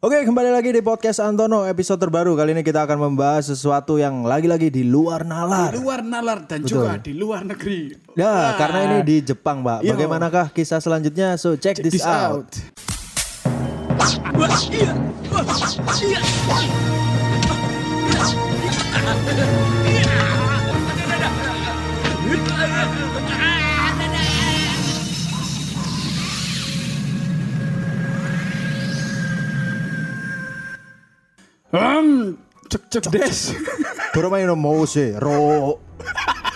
Oke, kembali lagi di podcast Antono episode terbaru. Kali ini kita akan membahas sesuatu yang lagi-lagi di luar nalar. Di luar nalar dan juga di luar negeri. Ya, karena ini di Jepang, Mbak. Yo. Bagaimanakah kisah selanjutnya? So, check, this, This out. out. Wah, Hmm, cek cek des. Doromaino mouse, ro.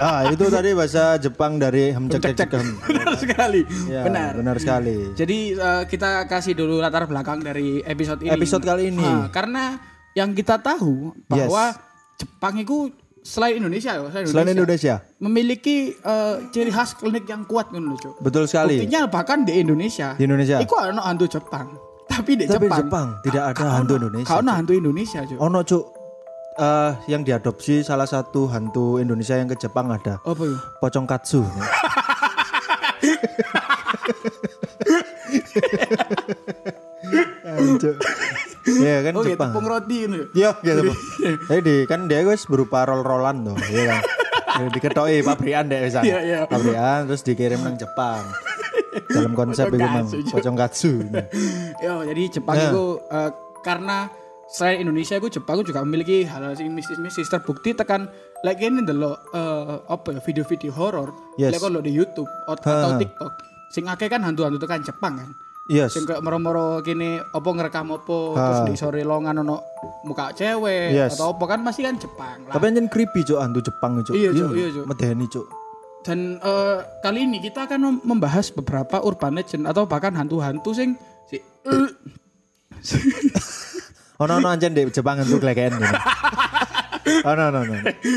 Ah, itu tadi bahasa Jepang dari hem cek cek cek hem. Benar sekali. Ya, Benar. benar sekali. Jadi eh, kita kasih dulu latar belakang dari episode ini. Episode kali ini. Ah, karena yang kita tahu bahwa Jepang itu selain Indonesia, ya, Selain Indonesia, memiliki eh, ciri khas klinik yang kuat Cuk. betul sekali. Buktinya bahkan di Indonesia. Di Indonesia. Iku ana hantu Jepang. Tapi di Tapi Jepang, Jepang tidak ada hantu Indonesia, Kau hantu Indonesia, Cuk. Ono cuk eh yang diadopsi salah satu hantu Indonesia yang ke Jepang ada. Apa itu? Pocong katsu. Iya kan Oh, gitu, Jepang. tepung roti ngono. ya? Iya, gitu. Jadi kan dia guys berupa roll-rollan tuh, iya kan. Diketoki pabrikan deh misalnya. Iya, iya. Pabrikan terus dikirim nang Jepang. Dalam konsep itu memang pocong katsu. Yo, jadi Jepang Ya. itu eh, karena selain Indonesia itu Jepang itu juga memiliki hal-hal sing mistis-mistis terbukti tekan like ini ndelok eh, apa ya video-video horor Yes. like kalau di YouTube at- atau TikTok sing akeh kan hantu-hantu tekan Jepang kan Yes. sing kayak moro-moro gini apa ngerekam apa terus di sore longan ono muka cewek Yes. atau apa kan masih kan Jepang lah Tapi anjen creepy cuk hantu Jepang cuk. Iya, Cuk, iya, Cuk. Medeni cuk. Dan eh, kali ini kita akan mem- membahas beberapa urban legend atau bahkan hantu-hantu sing si Ono ono anjen di Jepang hantu kleken gini. Ono ono ono.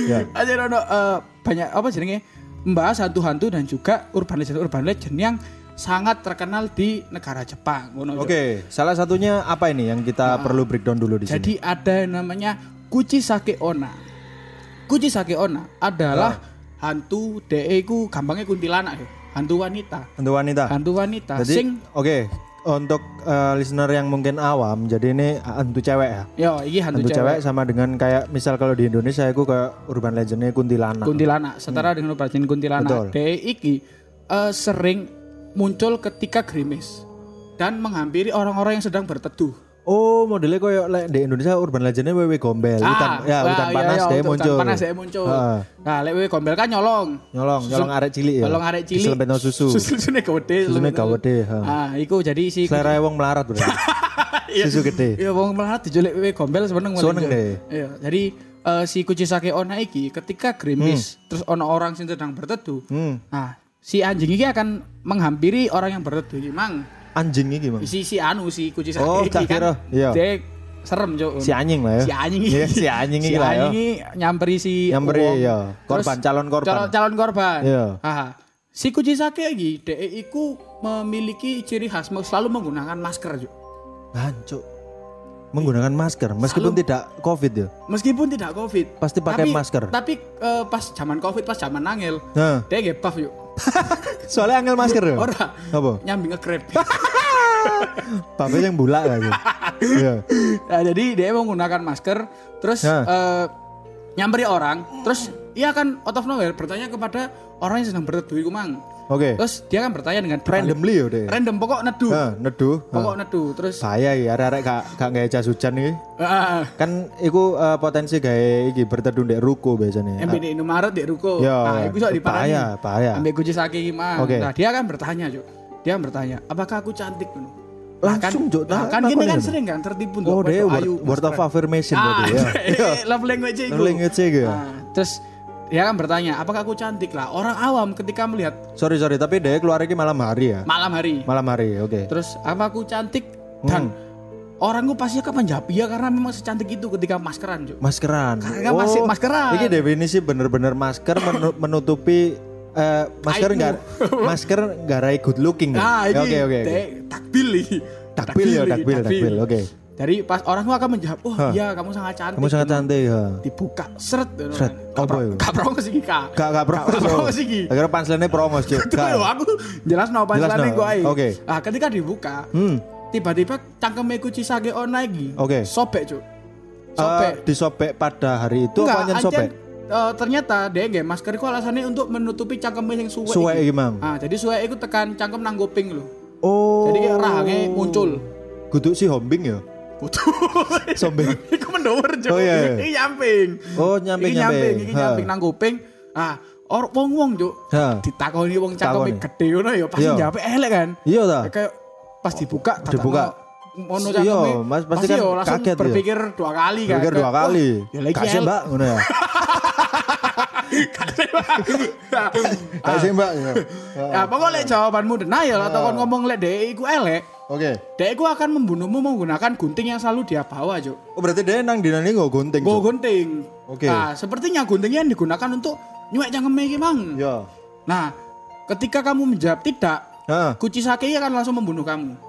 Ya. aja Rono eh, banyak apa jenenge membahas hantu-hantu dan juga urban legend urban legend yang sangat terkenal di negara Jepang. Oke, salah satunya apa ini yang kita perlu breakdown dulu di sini? Jadi ada yang namanya Kuchisake Onna. Kuchisake Onna adalah hantu DE ku gampangnya kuntilanak ya. Hantu wanita. Hantu wanita. Hantu wanita Jadi sing oke, untuk eh, listener yang mungkin awam, jadi ini hantu cewek ya. yo iki hantu, Hantu, cewek. cewek. sama dengan kayak misal kalau di Indonesia itu kayak urban legendnya kuntilanak. Kuntilanak setara dengan urban legend kuntilanak. Betul. DE iki eh, sering muncul ketika gerimis dan menghampiri orang-orang yang sedang berteduh. Oh, modelnya kayak like, di Indonesia urban legendnya wewe gombel, hutan, ya hutan iya, panas iya, dia hutan muncul. panas muncul. Heeh. Nah, lek wewe gombel kan nyolong. Nyolong, nyolong arek cilik ya. Nyolong arek cilik. Diselempetno susu. Susune gede. Susune gede, ha. Ah, iku jadi si Selera wong melarat berarti. Susu gede. Iya, wong melarat dijulik wewe gombel seneng Seneng deh. Iya, jadi eh, si Kuchisake Onna iki ketika gerimis terus ono orang sing sedang berteduh. Hmm. Nah, si anjing ini akan menghampiri orang yang berteduh iki, Mang. Anjing ini gimana? Si si anu si Kuchisake Oh, iki tak kira. Iya. Dia serem, Jo. Si anjing lah ya. si anjing Iya, si anjing si iki lah ya. anjing ini nyamperi si Nyamberi, wong. iya. Terus Korban, calon korban. calon, calon korban Iya. Aha. si Kuchisake iki DE iku memiliki ciri khas selalu menggunakan masker Jo. Hancur. Menggunakan masker meskipun tidak covid ya. meskipun tidak covid Pasti pakai Tapi- masker. tapi eh, pas zaman covid pas zaman nangil Nah, dia buff yuk soalnya angel masker ya. ora Apa? nyambi nge-grab Pakai yang bulak lagi. Iya. Nah, jadi dia menggunakan masker terus Nah. eh, nyamperin orang terus ia akan out of nowhere bertanya kepada orang yang sedang berteduh iku mang Oke. terus dia akan bertanya dengan Randomly ya deh. random pokok neduh Nah, neduh. pokok neduh terus Bahaya ya arek-arek gak gak gawe jas hujan iki. ah, Kan iku eh, potensi gawe iki berteduh ndek ruko biasanya. di Indomaret di ruko Ya, nah itu bisa diparani bahaya, bahaya. ambil kunci saking mang Oke. nah dia akan bertanya Cuk. Dia bertanya apakah aku cantik? Langsung, kan, nah, Nah, kan gini kan sering kan tertipu Oh, dia foto word, of affirmation ah, berarti ya. love language itu Love language gitu ya. Nah, terus dia akan bertanya, apakah aku cantik lah? Orang awam ketika melihat Sorry sorry, tapi dia keluar iki malam hari ya. malam hari. Malam hari, oke. Terus apa aku cantik Hmm. dan orang gue pasti akan menjawab iya karena memang secantik itu ketika maskeran Cuk. Maskeran. Karena masih maskeran. Ini definisi bener-bener masker menu- menutupi eh, masker enggak masker enggak rai good looking. ya? Nah, ini Oke oke oke. teh, takbil iki. Takbil ya, iki, takbil, takbil. Oke. Jadi pas orang itu akan menjawab, "Oh, iya kamu sangat cantik." Kamu sangat cantik ya. Dibuka seret. Seret. kan. Apa itu? Gak promo sih Kak. Gak gak promo. Gak promo sih iki. Akhirnya punchline-nya promo Cuk. Tuh, Gak. aku jelas no no. gue ae. Oke. Nah, ketika dibuka, Hmm. tiba-tiba cangkeme Kuchisake Onna iki. Oke. Sobek, Cuk. Eh, Sobek. disobek pada hari itu Enggak, apa nyen sobek? Eh, ternyata nggak masker itu alasannya untuk menutupi cangkeme yang suwe. Suwe iki. Mang. Ah, jadi suwe itu tekan cangkem nang kuping lho. Oh. Jadi kayak rahangnya muncul. Guduk si hombing ya. Kudu. Sombeng. Iku mendower, Cuk. Oh, iya, iya. Iki nyamping. Oh, nyamping Iki nyamping, nyamping. iki nyamping nang kuping. Ah, or wong-wong, Cuk. Ha. Ditakoni wong cangkeme gede ngono ya pasti Iya. jawab elek kan. Iya ta? Kayak pas dibuka tak Dibuka. Mono Iya. Mas, pasti kan kaget ya. berpikir dua kali kan. Pikir dua kali. "Wah, Ya lagi Kasih mbak, ngono ya. Kasih mbak. ya. Ya, pokoknya lek jawabanmu denial atau kon ngomong lek dek iku elek, Oke. dek iku akan membunuhmu menggunakan gunting yang selalu dia bawa, Cuk. Oh berarti dia nang dinani nggak gunting. Go Cuk? gunting. Oke. Nah, sepertinya guntingnya yang digunakan untuk nyuek cangkeme iki, Mang. Ya. Nah, ketika kamu menjawab tidak, Hah. Kuchisake akan langsung membunuh kamu.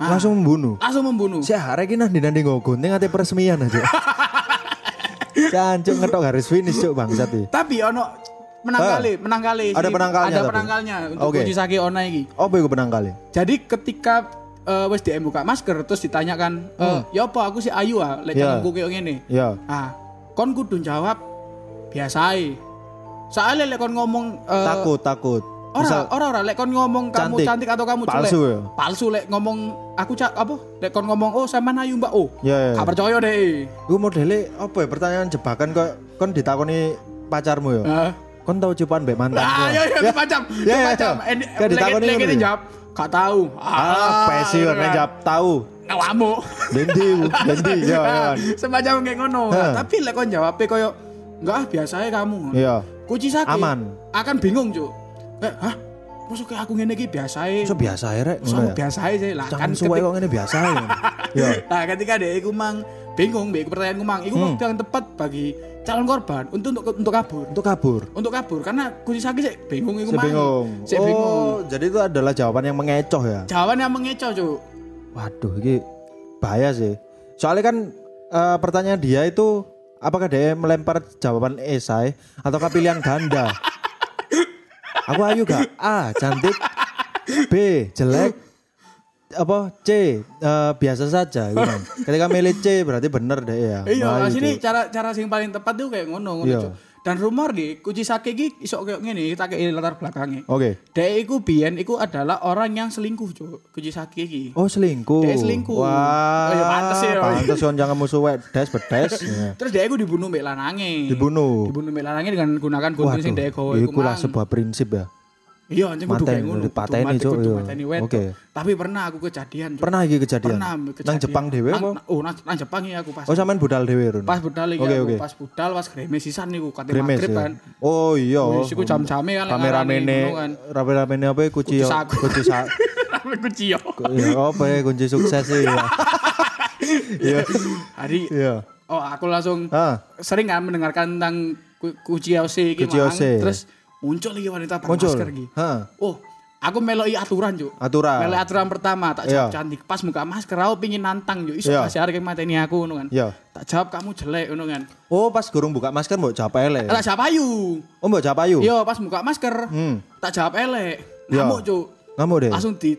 Ah. Langsung membunuh. Langsung membunuh. Si hari ini nang dinani nggak gunting ate peresmian aja. Cancuk ngetok garis finish cuk bangsat iki. Tapi ono menang kali, menang kali. Ada penangkalnya Ada tapi? penangkalnya untuk Oke. Kuchisake Onna iki. Apa iku penang kali? Jadi ketika eh, wis DM buka masker terus ditanyakan, eh, ya apa aku si Ayu ah, lek Hmm. Ya. cangkemku kayak ngene. Ya. Ah, kon kudu jawab biasa ae. Soalnya lek kon ngomong eh, Takut, takut. Ora, ora, ora, lek kon ngomong kamu Cantik. cantik atau kamu Palsu jelek. ya? Palsu lek ngomong aku cak apa? Lek kon ngomong oh sampean ayu Mbak. Oh, Ya, ya. gak percaya deh. Iku modele apa ya pertanyaan jebakan kok kon ditakoni pacarmu ya. Heeh. Kon tahu cipuan mbek mantanku. Ah, ya ya. Ya, ya, macam. ya. Ini Kayak ditakoni lek ya? jawab gak tahu. Ah, pesi kan jawab tahu. Kamu. Dendi, dendi ya. ya. Semacam kayak ngono. Hah. Tapi lek kon jawab koyo enggak ah biasa ae kamu. Iya. Kuci sakit. Aman. Akan bingung, Cuk. Eh, hah? Masuk kayak aku ngene iki biasa ae. So biasa ya rek So, ya. biasa ae sih. Lah kan suwe kok ngene biasa ya. Ya. Nah, ketika dia iku mang bingung, mbek pertanyaanku mang, iku Hmm. waktu yang tepat bagi calon korban untuk untuk, untuk kabur. Untuk kabur. Untuk kabur karena kunci sakit sih bingung iku mang. bingung. Sik Oh, bingung. jadi itu adalah jawaban yang mengecoh ya. Jawaban yang mengecoh, Cuk. Waduh, ini bahaya sih. Soalnya kan eh, pertanyaan dia itu apakah dia melempar jawaban esai atau pilihan ganda? Aku ayu gak? A. Cantik. B. Jelek. Apa C eh, biasa saja gitu kan. Ketika milih C berarti bener deh ya. Iya, Wah, sini itu. cara cara sing paling tepat tuh kayak ngono, ngono, Iya. Dan rumor di kunci sake iki iso ngene, kita kayak latar belakangnya. Oke. Dia iku biyen iku adalah orang yang selingkuh, Cuk. Kunci sake iki. Oh selingkuh. Dia selingkuh. Wah. Oh, ya pantes ya. Pantes kan jangan musuh wek des bedes. Terus dia iku dibunuh mbek lanange. Dibunuh. Dibunuh mbek lanange dengan gunakan gunting sing gawe iku. Iku lah sebuah prinsip ya. Iya, anjing kudu kayak ngono. dipateni, Cuk, iya. Oke. Tapi pernah aku kejadian, Cuk. Pernah iki kejadian? Pernah Nang kejadian. Jepang dhewe Nang- apa? nang- Oh, nang, nang Jepang ya aku pas. Oh sampean budal dhewe Run. Pas budal iki Oke, aku, oke. pas budal pas gremes sisan niku kate magrib ya. kan. Oh iya. Wis iku jam-jame kan lek Rame-rame ngarani, ne, ngono kan. rame-rame ne apa kunci Kunci saku. kunci sak. Rame kuciyo. Ya apa ya kunci sukses ya. Iya. Hari Iya. oh aku langsung Ah, sering kan mendengarkan tentang ku- Kuchiyose iki. Kuchiyose. Terus muncul lagi wanita muncul. bermasker iki. Hah, Oh, aku meloki aturan, Cuk. aturan. Melek aturan pertama tak jawab Iya. cantik pas muka masker aku pingin nantang yo iso Iya. kasih arek mateni aku ngono kan. Iya. Tak jawab kamu jelek ngono kan. Oh, pas gurung buka masker mbok jawab elek. Tak jawab ayu. Oh, mbok jawab ayu. Iya pas buka masker. Hmm. Tak jawab elek. Iya. Ngamuk, Cuk. Ngamuk deh. Langsung di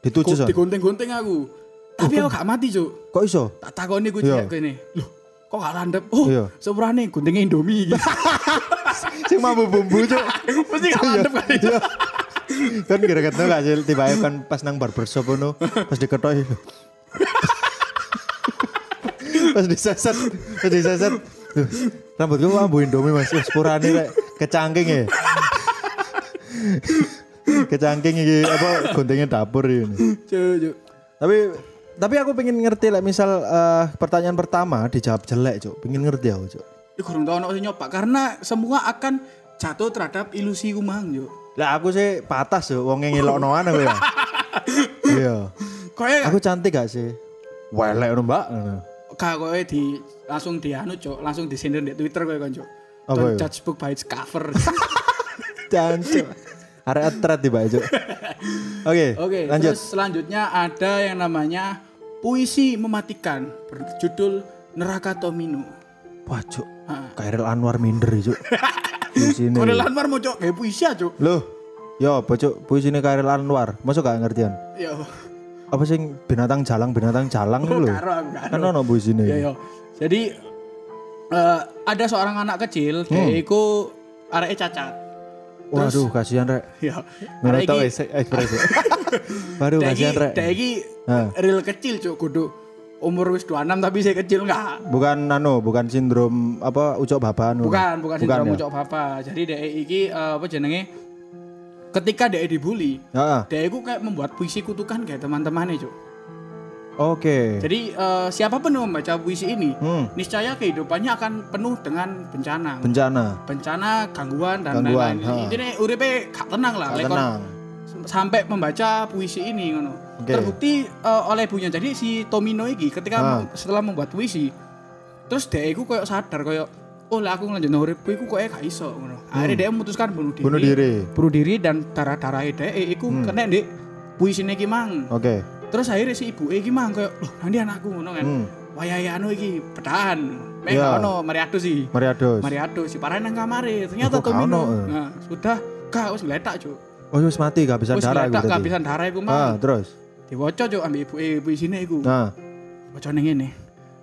Dituju so. digunting-gunting aku. Tapi aku gak mati, Cuk. Kok iso? Tak takoni ku Iya. cek kene. Loh, kok gak landep? Oh, Iya. sepurane guntingnya Indomie iki. Sing mampu bumbu, Cuk. Mesti gak landep kan. Iya. kan kira-kira gak sih tiba kan pas nang barbershop ngono pas diketoki pas diseset pas diseset. Duh, rambutku ambu indomie mas. Sepurane rek. Kecangking ya kecangking iki apa guntingnya dapur ini Cuk, tapi tapi aku pengen ngerti lah misal eh, pertanyaan pertama dijawab jelek cuk. Pengen ngerti aku cuk Iku kurang tau ono sing nyoba karena semua akan jatuh terhadap ilusi kumang, Cuk. lah aku sih patas yo wong ngeloknoan aku ya iya Kayak aku cantik gak sih welek ngono mbak Kak kowe di langsung di anu cok, langsung disindir di Twitter kowe kan cok. Apa Don't ya? judge book by its cover. Cancuk. Area thread tiba aja. Oke, Oke, lanjut. terus selanjutnya ada yang namanya puisi mematikan berjudul Neraka Tomino. Wah, Cuk. Ah. Kairil Anwar minder, Cuk. Sini. Kode Lanmar mau cok kayak puisi aja cok. Loh. Yo, apa Cuk? Puisine Kairil Anwar. Masuk gak ngertian? Ya. apa sih binatang jalang binatang jalang Oh, lho. aku karo. Kan ono puisine. Iya, iya. Jadi eh, ada seorang anak kecil, dia Hmm. iku areke cacat. Waduh, kasihan rek. Ya. Tok iki wis ekspresi. Waduh, kasihan rek. iki Hah. real kecil cuk kudu umur wis 26 tapi saya kecil enggak. Bukan anu, bukan sindrom apa ucok baban. Bukan, bukan sindrom ya? ucok apa. Jadi dia iki eh, apa jenenge ketika dia dibully, Heeh. dia iku kayak membuat puisi kutukan kayak teman-temannya cuk. Oke. Jadi eh, siapa pun yang membaca puisi ini, Hmm, niscaya kehidupannya akan penuh dengan bencana. bencana. bencana, gangguan dan lain-lain. Intinya uripe gak tenang lah. Gak tenang. sampai membaca puisi ini ngono. Oke. Terbukti eh, oleh ibunya. Jadi si Tomino iki ketika mem- setelah membuat puisi, terus dia iku koyo sadar koyo oh lah aku ngelanjutno uripku iku koyo gak iso ngono. Akhirnya dia memutuskan bunuh diri. Hmm. Bunuh diri. Bunuh diri dan darah-darah dia iku kena di puisine iki mang. Oke. Terus akhirnya si ibu iki mang koyo loh nanti anakku ngono kan. Hmm. Wayahe anu iki pedahan. Mek Iya. gak ono Mariado sih. Mariados. Mariado si parah nang kamare ternyata gak ono, Tomino eh? nah sudah gak wis ngletak cuk Oh, wis mati kehabisan wis darah ngletak gitu. kehabisan darah iku Ah, mah terus. Diwaca cuk ambek ibu ibu sini iku. Nah, wacane ngene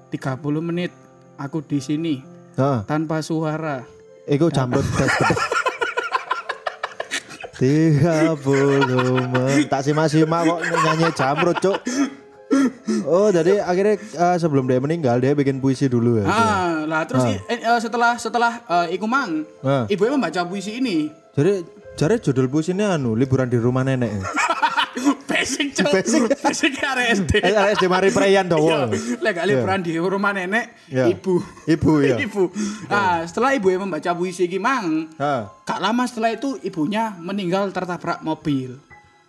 30 menit aku di sini nah, tanpa suara. Iku jamrut tes betes. Tiga puluh menit. Tak simak-simak kok nyanyi jamrut cuk. Oh jadi akhirnya eh, sebelum dia meninggal dia bikin puisi dulu ya. ah lah terus i- eh, eh, setelah setelah eh, iku mang Nah, ibunya membaca puisi ini. Jadi jadi judul puisinya anu liburan di rumah nenek. basic cuk basic arek SD Eh, SD Mari Preyan Iya, dowo. lek gak liburan di rumah nenek Iya. ibu Ibu ya. ibu nah setelah ibu yang membaca puisi iki mang Gak lama setelah itu ibunya meninggal tertabrak mobil.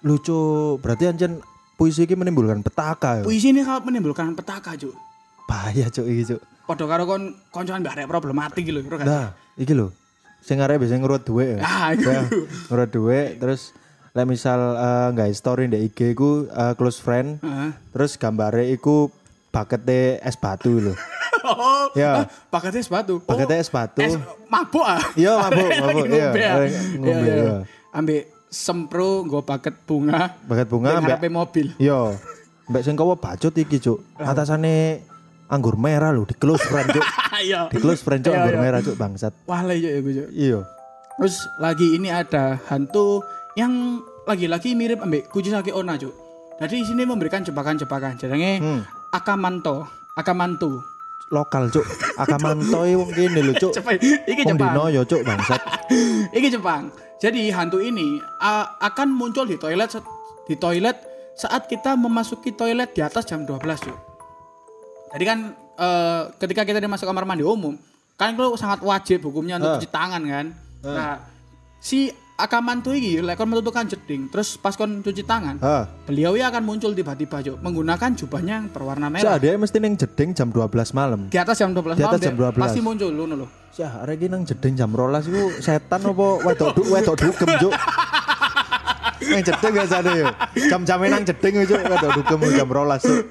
lucu. Berarti anjen puisi ini menimbulkan petaka ya. Puisi ini kalau menimbulkan petaka, Cuk. Bahaya cuk iki cuk. Padha karo kon koncoan problematik kan. Nah, iki lho. Sing arek biasanya ngurut duit ya. Ah, ngurut duit terus lah misal eh, nggak story di IG ku eh, close friend Heeh. terus gambarnya iku bakete es batu lho. Oh, Ya. ah, paketnya es batu. Oh, es batu. es mabuk ah. Iya, mabuk, mabuk, iya. ngombe, ah. Lagi ngombe, Iya, iya. iya. Ambek sempro nggo paket bunga. Baket bunga ambek ngarepe mobil. Yo. Mbak sing kowe bacot iki, Cuk. Atasane anggur merah lho di close friend, Cuk. Iya. Di close friend, Cuk, Iya, anggur iya. merah, Cuk, bangsat. Wah, lah iya, iya, Cuk. Iya. Terus lagi ini ada hantu yang lagi-lagi mirip ambek Kuchisake Onna, Cuk. Jadi di sini memberikan jebakan-jebakan. Jenenge Hmm. Akamanto, Akamantu. Lokal, Cuk. Akamanto wong kene lho, Cuk. Jepang. Iki Jepang. dino yo, Cuk, bangsat. Iki Jepang. Jadi hantu ini a- akan muncul di toilet di toilet saat kita memasuki toilet di atas jam 12, Cuk. Jadi kan eh, ketika kita masuk kamar mandi umum, kan itu sangat wajib hukumnya untuk Ah. cuci tangan kan. Nah, si Akamantu ini lek kon metu jeding, terus pas kon cuci tangan, Ha. beliau ya akan muncul tiba-tiba, Cuk, menggunakan jubahnya yang berwarna merah. Cak, dia mesti ning jeding jam 12 malam. Di atas jam 12 Di atas malam jam dia 12. pasti muncul ngono lho. Cak, arek iki nang jeding jam 12 iku setan apa wedok du wedok dugem, Cuk. Nang jeding biasane yo. Jam-jame nang jeding yo, Cuk, wedok dugem jam 12, Cuk.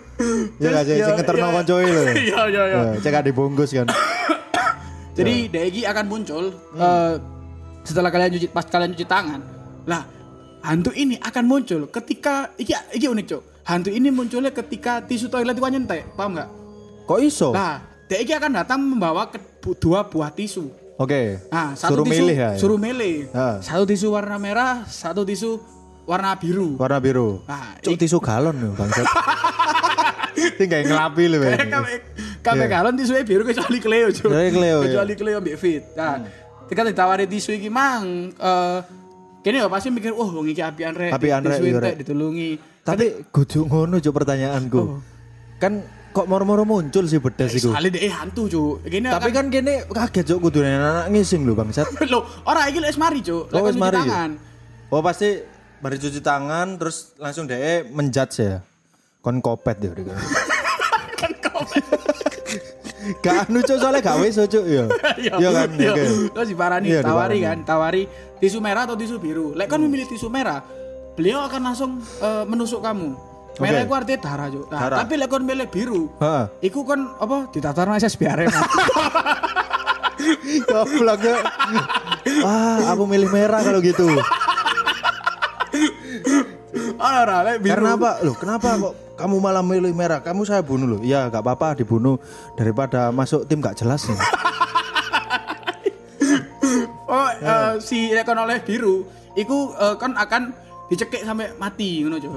Ya gak sih sing ngeterno koncoe lho. Iya, iya, iya. Ya, cek dibungkus kan. Jadi Daegi akan muncul eh, setelah kalian cuci pas kalian cuci tangan. Lah, hantu ini akan muncul ketika iki iki unik, Cuk. Hantu ini munculnya ketika tisu toilet itu nyentek, paham nggak? Kok iso? Nah, Daegi akan datang membawa ke, dua buah tisu. Oke. Nah, satu Suruh tisu milih ya. suruh milih. Ha. Satu tisu warna merah, satu tisu warna biru. Warna biru. Nah, Cuk tisu galon yo, bangsat. Tinggal ngelapi lho. Kayak Bang. kabeh kabeh galon tisunya biru kecuali Cleo, Cuk. Kecuali Cleo, ya. Kecuali Cleo mbek Fit. Nah, ketika ditawari tisu iki mang eh kene ya pasti mikir, "Wah, wong iki apian rek." Apian rek, iya, rek. ditulungi. Tapi kudu ngono Cuk pertanyaanku. Oh. Kan kok moro-moro muncul sih bedes iku. Sekali deh hantu, Cuk. Kene Tapi kan kene kaget Cuk kudu anak ngising lho bangsat. Loh, ora iki wis mari, Cuk. Oh, Lek wis cuci mari tangan. Oh pasti baru cuci tangan terus langsung deh menjudge ya. Kon kopet ya udah. Kan komen. Gak anu cuk soalnya gak wis cuk ya. Iya kan. Iya. Oke. Terus diparani, tawari kan, tawari tisu merah atau tisu biru. Lek kan memilih tisu merah, beliau akan langsung eh, menusuk kamu. Merah Oke. itu artinya darah, Cuk. Nah, Darah. tapi lek kon milih biru, Heeh. Iku kan apa ditatarno SSB Arema. Goblok ya. Wah, aku milih merah kalau gitu. Ora ora lek biru. Karena apa? Loh, kenapa kok kamu malah milih merah? Kamu saya bunuh loh. Ya, gak apa-apa dibunuh daripada masuk tim gak jelas nih. Oh, eh, si lek kon oleh biru, iku eh, kan akan dicekik sampai mati ngono, Cuk.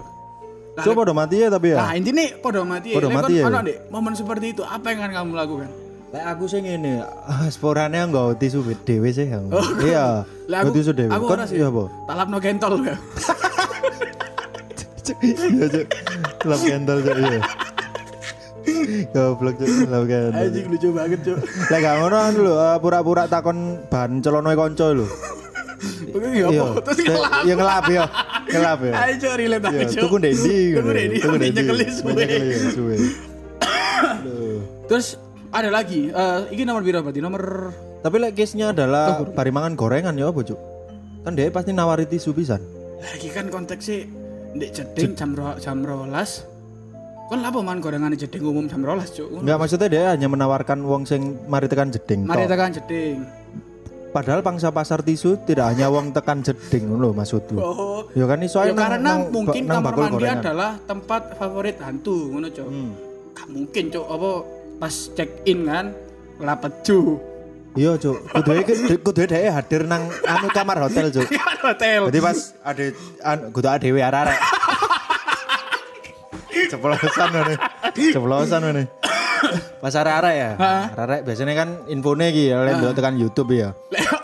Lah, Coba udah mati ya tapi ya. Nah, intinya podo mati Podo Lek mati ya. ono, Dek, momen seperti itu apa yang akan kamu lakukan? Lek aku sih ngene, sporane nggak tisu dhewe sih. Yang. Iya. Lah Nggak tisu dhewe. aku Kon ora sih. iya apa? Talapno gentol ya. Iya, Cuk. Lap kendal Cuk, iya. Goblok Cuk, lap kendal. Anjing lucu banget, Cuk. Lah gak ngono kan lho, eh, pura-pura takon bahan celonoe kanca lho. Oke, ya apa? Terus ngelap. Iya ngelap ya. Ngelap ya. Ayo Cuk, relate Iya, aja. Cuk. tuku Dendi Tuku Dendi, sampai nyekelis suwe. Nyekelis suwe. Loh. Terus ada lagi, eh ini nomor biru berarti nomor Tapi lek case-nya adalah parimangan gorengan ya apa, Cuk? Kan dia pasti nawari tisu pisan. lagi kan konteksnya ndek jeding jam ro, jam rolas. Kon lapo man gorengan jeding umum jam rolas, Cuk. Enggak maksudnya dia hanya menawarkan wong sing mari tekan jeding. Mari tekan jeding. Padahal pangsa pasar tisu tidak hanya wong tekan jeding lho maksudku. Oh. Ya kan iso Ya, nang- karena nang- mungkin nang kamar mandi gorengan. adalah tempat favorit hantu, ngono, Cuk. Hmm. Gak mungkin, Cuk. Apa pas check in kan lapeju. Iya, Cuk. Kudu kudu dhek hadir nang anu kamar hotel, Cuk. hotel. Jadi pas ada an kudu ada dewe arek. Ceplosan ngene. Ceplosan ngene. Pas arek-arek ya. Arek biasanya kan infone iki ya lek tekan YouTube ya.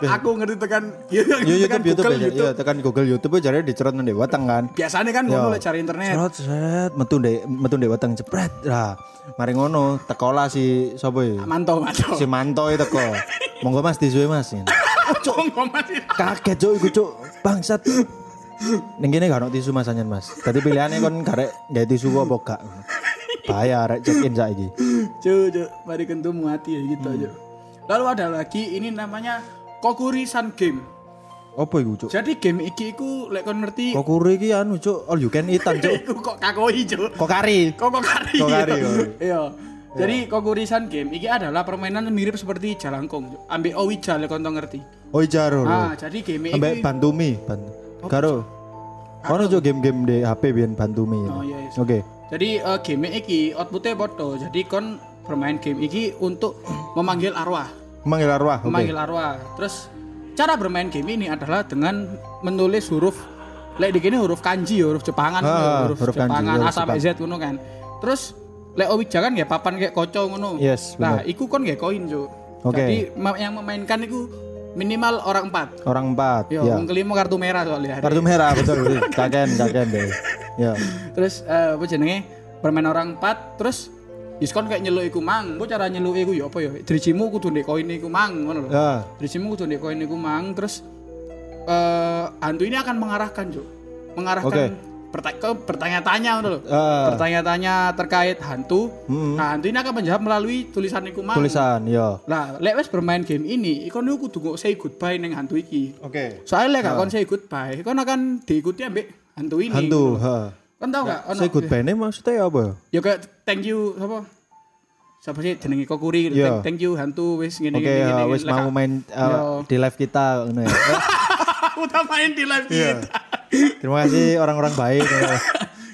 Lek aku ngerti tekan ya, Yo tekan YouTube YouTube Google, ya. Iya, tekan Google YouTube jare dicerot nang weteng kan. Biasanya kan ngono lek cari internet. Cerot set metu ndek metu ndek weteng jepret. Lah, mari ngono tekola si sapa ya? Mantau, mantau. Si Manto itu teko. Monggo Mas disuwe Mas. Cuk, Kaget cuk iku cuk. Bangsat. Ning kene gak ono tisu Mas Anyan Mas. Dadi pilihane kon garek gawe tisu apa gak. Bahaya arek check in saiki. Cuk, cuk, mari kentu mati ya gitu Hmm. aja. Lalu ada lagi ini namanya Kokurisan Game. Apa iku cuk? Jadi game iki iku lek kon ngerti Kokuri iki anu cuk, all you can eat cuk. iku kok kakoi, Cuk. Kokari. Kok kok kari. Kokari, iya. oh. Iya. Jadi Kokurisan Game iki adalah permainan mirip seperti Jalangkung. Cuk. Ambek Owija lek kon ngerti. Oh jaro. Ah, jadi game Ambek iki Bantumi, ban. Karo. Ono cuk game-game di HP biyen Bantumi. Oh iya, iya. Oke. Jadi eh, game iki outputnya podo. Jadi kon bermain game iki untuk memanggil arwah. Manggil arwah. Memanggil arwah. Terus cara bermain game ini adalah dengan menulis huruf lek di kene huruf kanji, huruf Jepangan, Ah, huruf, huruf kanji, Jepangan A sampai Z ngono kan. Terus lek Owija kan ya papan kayak koco ngono. Yes, Nah, iku kon kayak koin, Cuk. Oke. Jadi yang memainkan itu minimal orang empat. Orang empat. Yo, Ya. kelima kartu merah soalnya. Kartu merah betul. betul. Kaken kaken deh. Ya. Terus eh, apa jenenge? Bermain orang empat, terus diskon kayak nyeluk iku mang. Apa cara nyeluk iku ya apa ya? Dricimu kudu ndek koin iku mang ngono lho. Ya. Dricimu kudu ndek koin iku mang terus eh hantu ini akan mengarahkan, Cuk. Mengarahkan Oke. berta- ke bertanya-tanya ngono lho. Ah, Bertanya-tanya terkait hantu. Hmm. Nah, hantu ini akan menjawab melalui tulisan iku mang. tulisan ya. Lah, lek wis bermain game ini, ikon niku kudu kok say goodbye ning hantu iki. Oke. Soalnya lek gak kon say goodbye, kon akan diikuti ambek hantu ini. Hantu, ha. Kon tau gak? Say goodbye ini maksudnya apa? Ya kayak thank you apa? Siapa sih jenenge Kokuri? Iya. Thank, thank you hantu wis ngene Oke, ngene ya, ngene. wis mau main uh, di live kita ngono ya. Tak main di live Iya. kita. Terima kasih orang-orang baik.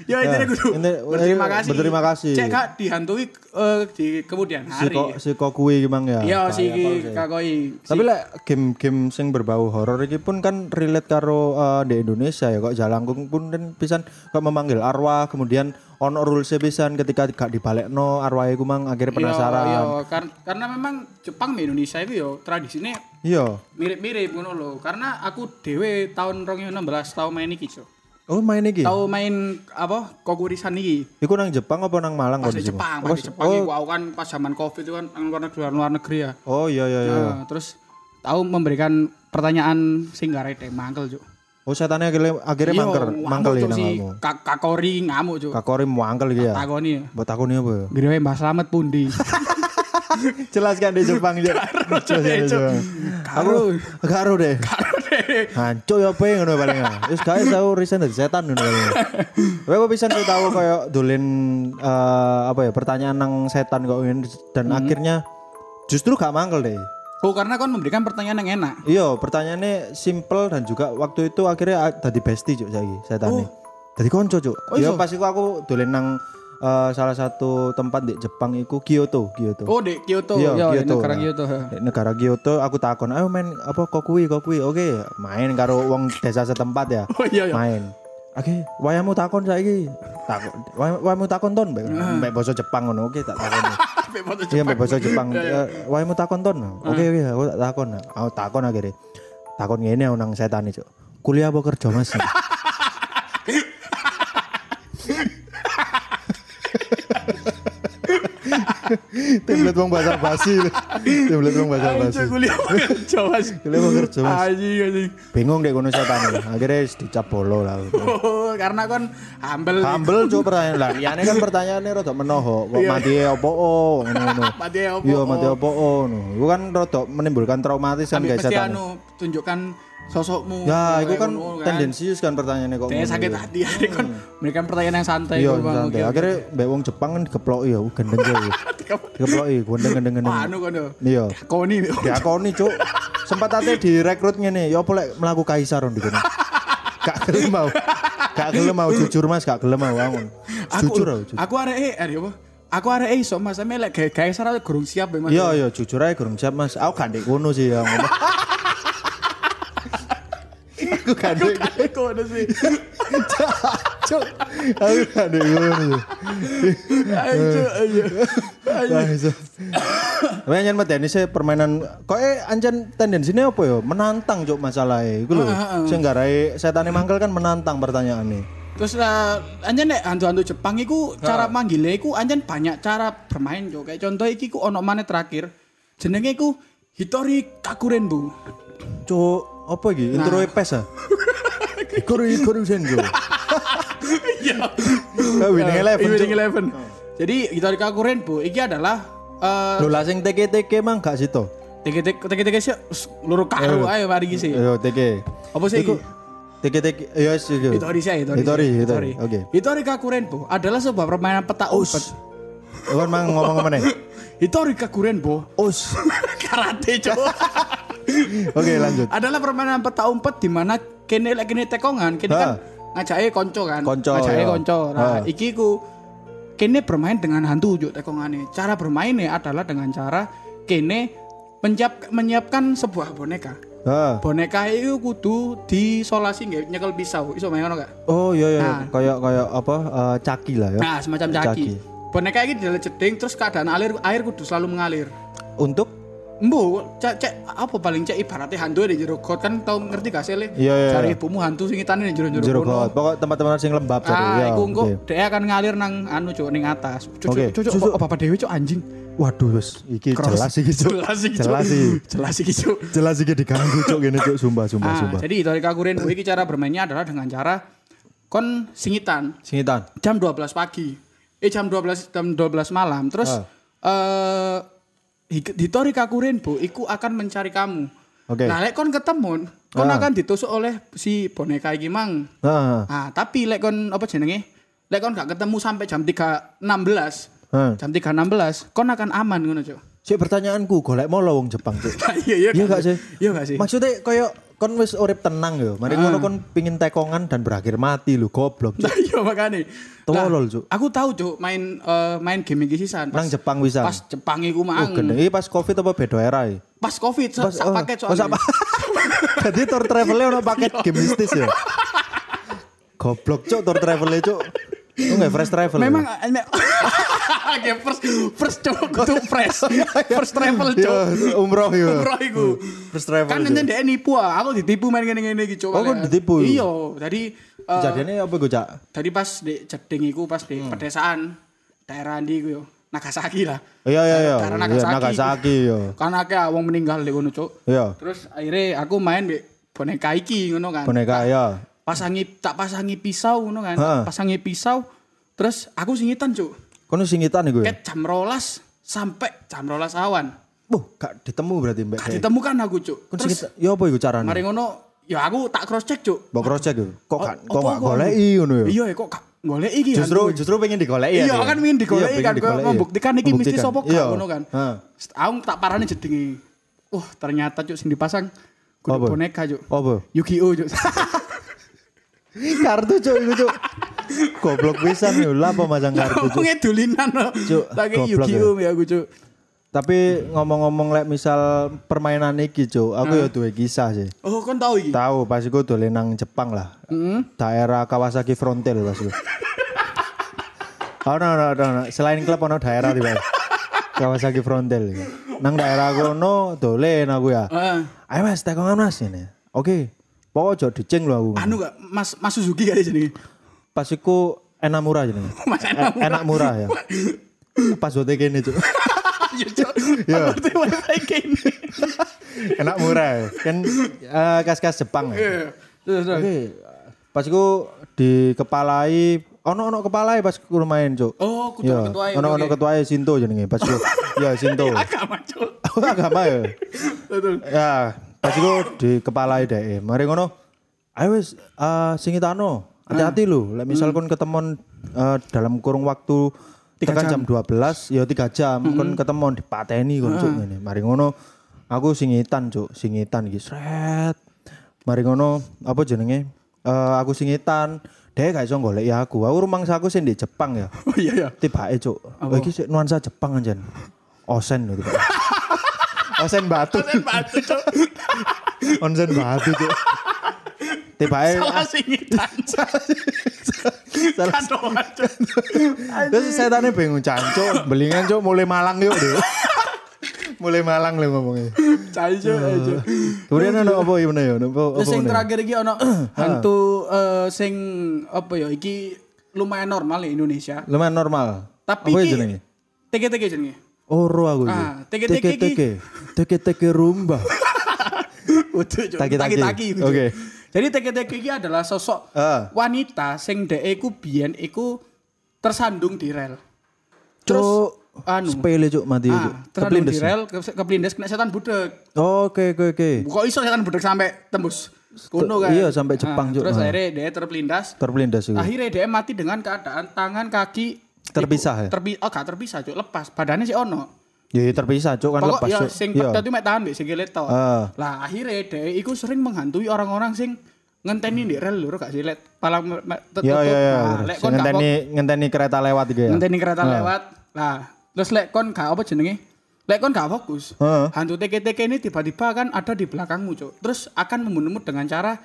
ya. Ya Ya, itu kudu. ini- Berterima ini kasih. berterima kasih. Cek kak dihantui eh, di kemudian si hari. kok si kok kuwi gimang ya. Iya si kakoi. Tapi lek game-game sing berbau horor iki pun kan relate karo uh, di Indonesia ya kok Jalangkung pun kan pisan kok memanggil arwah kemudian ono rules pisan ketika gak dibalekno arwah iku mang akhirnya penasaran. Iya, kar- karena memang Jepang di Indonesia itu yo tradisinya Iya. mirip-mirip ngono lho. Karena aku dhewe tahun 2016 tau main iki, Cuk. Oh main iki. Tau main apa? Kokurisan iki. Iku nang Jepang apa nang Malang Pas di? Jepang, pas di Jepang oh, iku aku kan pas zaman Covid itu kan nang luar negeri, luar negeri ya. Oh iya iya iya. Nah, terus tahu memberikan pertanyaan sing garete mangkel, Cuk. Oh setannya akhirnya akhirnya Iya, mangker ngamuk, mangkel ya nang si kamu. Kak- Kakori ngamuk, Cuk. Kakori mangkel iki ya. Takoni ya. Buat takoni apa ya? Gire Mbah Slamet pundi? Jelaskan di Jepang. Jelaskan di Jepang. Karo deh. Karo deh. Hancu ya apa ngono paling. Wis gawe tau resign dari setan ngono paling. Kowe pisan kowe tahu koyo dolen eh, apa ya pertanyaan nang setan kok dan akhirnya justru gak mangkel deh. Oh, karena kon memberikan pertanyaan yang enak. Iya, pertanyaannya simple dan juga waktu itu akhirnya tadi bestie cuk saiki setane. Jadi konco cuk. Oh, ya iso? pas iku aku dolen nang eh, salah satu tempat di Jepang iku Kyoto, Kyoto. Oh, di Kyoto. Iya, Ya, Kyoto. negara Nah. Kyoto. Di negara Kyoto aku takon, "Ayo main apa kok kuwi, kok kuwi?" Oke, main karo wong desa setempat ya. Oh iya iya. Main. Oke, wayamu takon saiki. Takon. way- Wayamu takon ton, mbek mbek basa Jepang ngono. Oke, tak takoni. Sampai foto Iya, mbek Jepang. basa Jepang. Eh, Wayamu takon ton. Oke, oke, aku tak takon. Aku takon akhirnya. Takon ngene aku nang setan Cuk. Kuliah apa kerja, Mas? Template wong bahasa basi. Template wong bahasa basi. Kuliah kerja mas. Kuliah kerja, Mas? Anjing, anjing. Bingung deh kono setan. Akhirnya dicap bolo lah. Oh, karena kan humble. Humble cuk pertanyaan lah. Liyane kan pertanyaannya rada menoho. Kok Iya. mati apa oh ngono. Mati apa? Iya, mati apa oh. Iku kan rada menimbulkan traumatis kan guys setan. anu tunjukkan sosokmu. Ya, itu Kayak kan ngono, tendensius kan pertanyaannya kok. Saya ngono. sakit hati ya, kan memberikan pertanyaan yang santai. Iya, santai. Akhirnya mbak wong Jepang kan dikeploki ya, gendeng ya. oke. Dikeploki, gendeng gendeng gendeng. Wah, anu kono. Iya. Koni. Diakoni cuk. Sempat ate direkrut ngene, ya apa lek mlaku kaisar on dikono. Gak gelem mau. Gak gelem mau jujur Mas, gak gelem mau Jujur aku. aku arek eh apa? Aku arek iso Mas, sampe lek gawe gawe sarah gurung siap ya Mas. Iya iya jujur aja kurang siap Mas. Aku gak ndek kono sih ya ngomong. Aku gak ndek Kono sih. Cuk. Aku ndek kono. Ayo, ayo. Iso. Tapi anjen medeni sih permainan kok eh anjen tendensinya apa ya? Menantang cuk masalahnya. Iku lho. Sing garai setane mangkel kan menantang pertanyaannya. Terus lah, anjen nek hantu-hantu Jepang iku cara manggilnya iku anjen banyak cara bermain yo. Kayak contoh iki ku ono maneh terakhir. Jenenge iku Hitori Kakurenbu. Cuk, apa iki? Intro PES ah. Ikori ikori senjo. Iya. Winning eleven. Winning. Eleven. Jadi Hitori Kakurenbu iki adalah eh lah sing TK-TK mang gak situ. teke-teke teke-teke sih loro karo ae mari iki sih. Yo TK. Apa sih iki? TK-TK ya yes iku. Hitori sih, Hitori. Hitori, Hitori. Oke. Hitori Kakurenbo adalah sebuah permainan peta umpet. Kan mang ngomong apa nih? Hitori Kakurenbo Us. karate coba. Oke lanjut. adalah permainan peta umpet di mana kene lek kene tekongan, kene Ha. kan ngajake konco kan. Konco, ngajake ya. konco. Nah, Ha. iki ku kene bermain dengan hantu juk tekongane. Cara bermainnya adalah dengan cara kene menyiap, menyiapkan sebuah boneka. Ah. Boneka itu kudu disolasi nggak nyekel pisau. Iso main ngono gak? Oh iya iya Nah. kayak kayak apa eh, caki lah ya. Nah, semacam caki. Caki. Boneka ini dalam jeding terus keadaan air air kudu selalu mengalir. Untuk Embo, cek, cek apa paling cek ibaratnya hantu di jero got kan tau ngerti gak sih le? Iya, iya, Cari iya. ibumu hantu sing itane di jero jero got. Pokok tempat-tempat sing lembab jadi. Ah, ya, iku engko dia akan ngalir nang anu cuk ning atas. Cuk, Oke. cuk, apa, apa dewe cuk anjing. Waduh wis iki Cross. jelas iki Cuk. Jelas iki. Cuk. Jelas iki. Cuk. Jelas iki diganggu cuk gini cuk sumpah sumpah Ah, sumpah. jadi dari kakuren iki cara bermainnya adalah dengan cara kon singitan Singitan. jam 12 pagi. Eh jam 12 jam 12 malam. Terus eh Hik- Hitori Kakurenbo iku akan mencari kamu. Oke. Nah, lek kon ketemu, kon Ah. akan ditusuk oleh si boneka iki mang. Nah, Ah, tapi lek kon apa jenenge? Lek kon gak ketemu sampai jam 3.16, nah. jam 3.16, kon akan aman ngono, Cuk. Sik pertanyaanku golek molo wong Jepang cuk. Iya, iya. Iya gak sih? Iya gak sih? Maksudnya koyo kon wis urip tenang yo. Mari ngono kon pingin tekongan dan berakhir mati lu goblok. Nah, iya makane. Tolol, Cuk. Aku tahu, Cuk, main eh, main game iki sisan. Nang Jepang bisa. Pas Jepang iku Oh, mang. gendeng. Iki pas Covid apa beda era ya? Pas Covid sak sak paket oh, soalnya. pa- Jadi tour travelnya ono paket game mistis ya. Goblok cuk tour travelnya cuk. Lu nggak fresh travel. Memang ya? enak. Kayak first first cuk kudu fresh. First travel Yo, cuk. umroh yo. Umroh iku. First travel. Kan nyen dhek nipu ah. Aku ditipu main ngene-ngene iki cuk. Oh, kok ditipu? Iya, jadi eh, Kejadiannya apa gue cak? Tadi pas di jeding iku pas di Hmm. pedesaan daerah ndi iku yo. Nagasaki lah. Iya iya iya. Daerah Iya, Nagasaki. Nagasaki yo. Kan akeh wong meninggal di kono, Cuk. Iya. Terus akhirnya aku main di boneka iki ngono kan. Boneka ya. Pasangi tak pasangi pisau ngono kan. Ha. Pasangi pisau. Terus aku singitan, Cuk. Kono singitan iku ya. Ket jam rolas sampai jam rolas awan. Buh, gak ditemu berarti mbak. Gak ditemukan aku, Cuk. Kon Terus singitan. Ya apa iku carane? mari ngono, ya aku tak cross check, Cuk. Mbok cross check yo. Kok gak Oh, kok gak goleki ngono ya? Iya, kok gak golek iki Justru justru pengen digoleki ya. Iya dia? kan ingin digoleki Iya, kan pengen kok membuktikan iki mistis Membuktikan. apa gak Iya. ngono kan. Aku tak parane jedingi. Wah, ternyata cuk sing dipasang kudu boneka cuk. Apa? Yu-Gi-Oh cuk. Kartu cuk iku cuk. Goblok pisan yo lah apa masang kartu. Ngomongnya dulinan loh. Cuk, Lagi Yu-Gi-Oh ya aku cuk. Tapi ngomong-ngomong lek misal permainan iki, Cuk, aku ya duwe kisah sih. Oh kan tahu iki. Tahu pas iku dolen nang Jepang lah. Heeh. Daerah Kawasaki Frontier pas iku. Ono ono ono ono. selain klub ono daerah di Pak. Kawasaki Frontier. Nang daerah kono dolen aku ya. Heeh. Ayo Mas, tekongan Mas ini. Oke. Pokoknya ojo dicing lho aku. Anu gak Mas Mas Suzuki kali jenenge. Pas iku enak murah jenenge. Mas enak. enak murah ya. Pas zote kene, Cuk. Ya cuk. Iya. Wifi kene. enak murah ya. Kan eh, kas-kas Jepang ya. Iya. Terus terus. Oke, pas iku dikepalai ono ono kepalai pas ku main, Cuk. Oh, kudu Iya, ketuae, ono ono oke. ketuae Sinto jenenge pas iku. Ya Sinto. Agama cuk. Aku agama ya. Betul. Ya, pas iku dikepalai dhek. Mari ngono. Ayo wis eh singitano. Hati-hati lho, lek misal kon ketemon eh, dalam kurung waktu Tiga tekan jam 12 ya 3 jam kon ketemon dipateni kon cuk ngene. Mari ngono aku singitan cuk, singitan iki sret. Mari ngono apa jenenge? Eh aku singitan, dhek gak iso golek aku. Aku aku sing di Jepang ya. Oh iya iya. Tibake cuk. Oh, iki sik nuansa Jepang anjen. Osen lho tiba. Osen batu. Kan batu cuk. Onsen batu cuk. Tibake Salah singitan. salah. Cuk. Terus setannya bingung cancuk, belingan cuk mulai malang yuk deh. mulai malang lho ngomongnya. Cai cuk. ayo, cuk. Kemudian ada apa ya mana ya? Apa apa Terus yang meneh? terakhir iki ono hantu eh, sing apa ya iki lumayan normal ya Indonesia. Lumayan normal. Tapi apa iki jenenge? TG-TG jenenge. Oro aku iki. Ah, teke-teke iki. Teke-teke. Teke-teke rumba. Cuk. Taki-taki. Cuk. Oke. Jadi iki adalah sosok Ah. wanita sing dhek iku biyen iku tersandung di rel. Cuk. anu. Sepele cuk mati cuk. Ah, tersandung di rel ke- keplindes kena setan budek. Oke oke oke. Kok iso setan budek sampai tembus kuno kan? iya, sampai Jepang, Ah, Cuk. Terus Ah. akhirnya dia terpelindas. Terpelindas itu. Akhirnya dia mati dengan keadaan tangan kaki Terpisah ya? Terpi oh gak terpisah, Cuk. Lepas. Badannya sih ono. Ya ya, terpisah cuk kan Pokok lepas ya cuk. sing Iya. pedet itu mek tahan mbek sikile tok. Ah. Lah akhirnya dia iku sering menghantui orang-orang sing ngenteni di rel lho gak sih let palang iya. Nah, lek kon gak Ngenteni ngenteni kereta lewat iki ya. ngenteni kereta Ah. lewat. Lah, terus lek kon gak apa jenenge? Lek kon gak fokus. Heeh. Hantu TK-TK ini tiba-tiba kan ada di belakangmu, Cuk. Terus akan membunuhmu dengan cara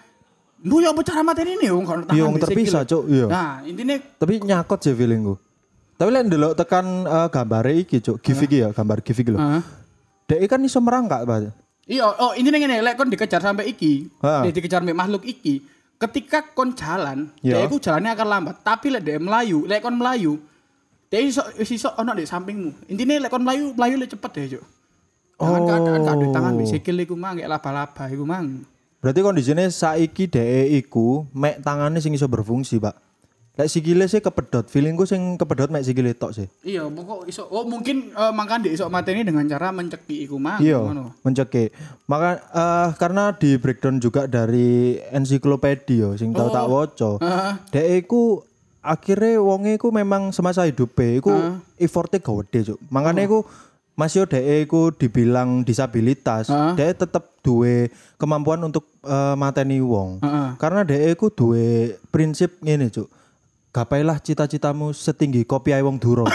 Lu ya apa cara materi ini wong kon Iya, wong terpisah, Cuk. Iya. Nah, intinya Tapi nyakot sih feelingku. Tapi lek ndelok tekan uh, gambare iki cuk, gif iki ya, gambar gif iki lho. Heeh. Dek kan iso merangkak, Pak. Iya, oh intinya ngene, lek kon dikejar sampai iki, dia dikejar sampai makhluk iki, ketika kon jalan, dia iku jalannya akan lambat. Tapi lek dia melayu, lek kon melayu, dia iso iso ono di sampingmu. Intinya lek kon melayu, melayu le cepet deh, Cuk. Dengan Oh. keadaan gak duwe tangan wis sikil iku mang laba-laba iku mang. Berarti kondisinya saiki dek iku mek tangannya sing iso berfungsi, Pak. Lek sikile sih kepedot, feelingku sing kepedot mek sikile tok sih. Iya, pokok iso. Oh mungkin uh, makan dia iso mateni dengan cara menceki iku mang. Iya, mencekik. Maka eh, karena di breakdown juga dari ensiklopedia sing tau tak waca. Heeh. Dek iku akhirnya wonge iku memang semasa hidupe iku effortnya gede cuk. Makanya iku masih dek iku dibilang disabilitas, Heeh. dek tetep duwe kemampuan untuk eh, mateni wong. Heeh. Karena dek iku duwe prinsip ngene cuk. Gapailah cita-citamu setinggi kopi wong duro.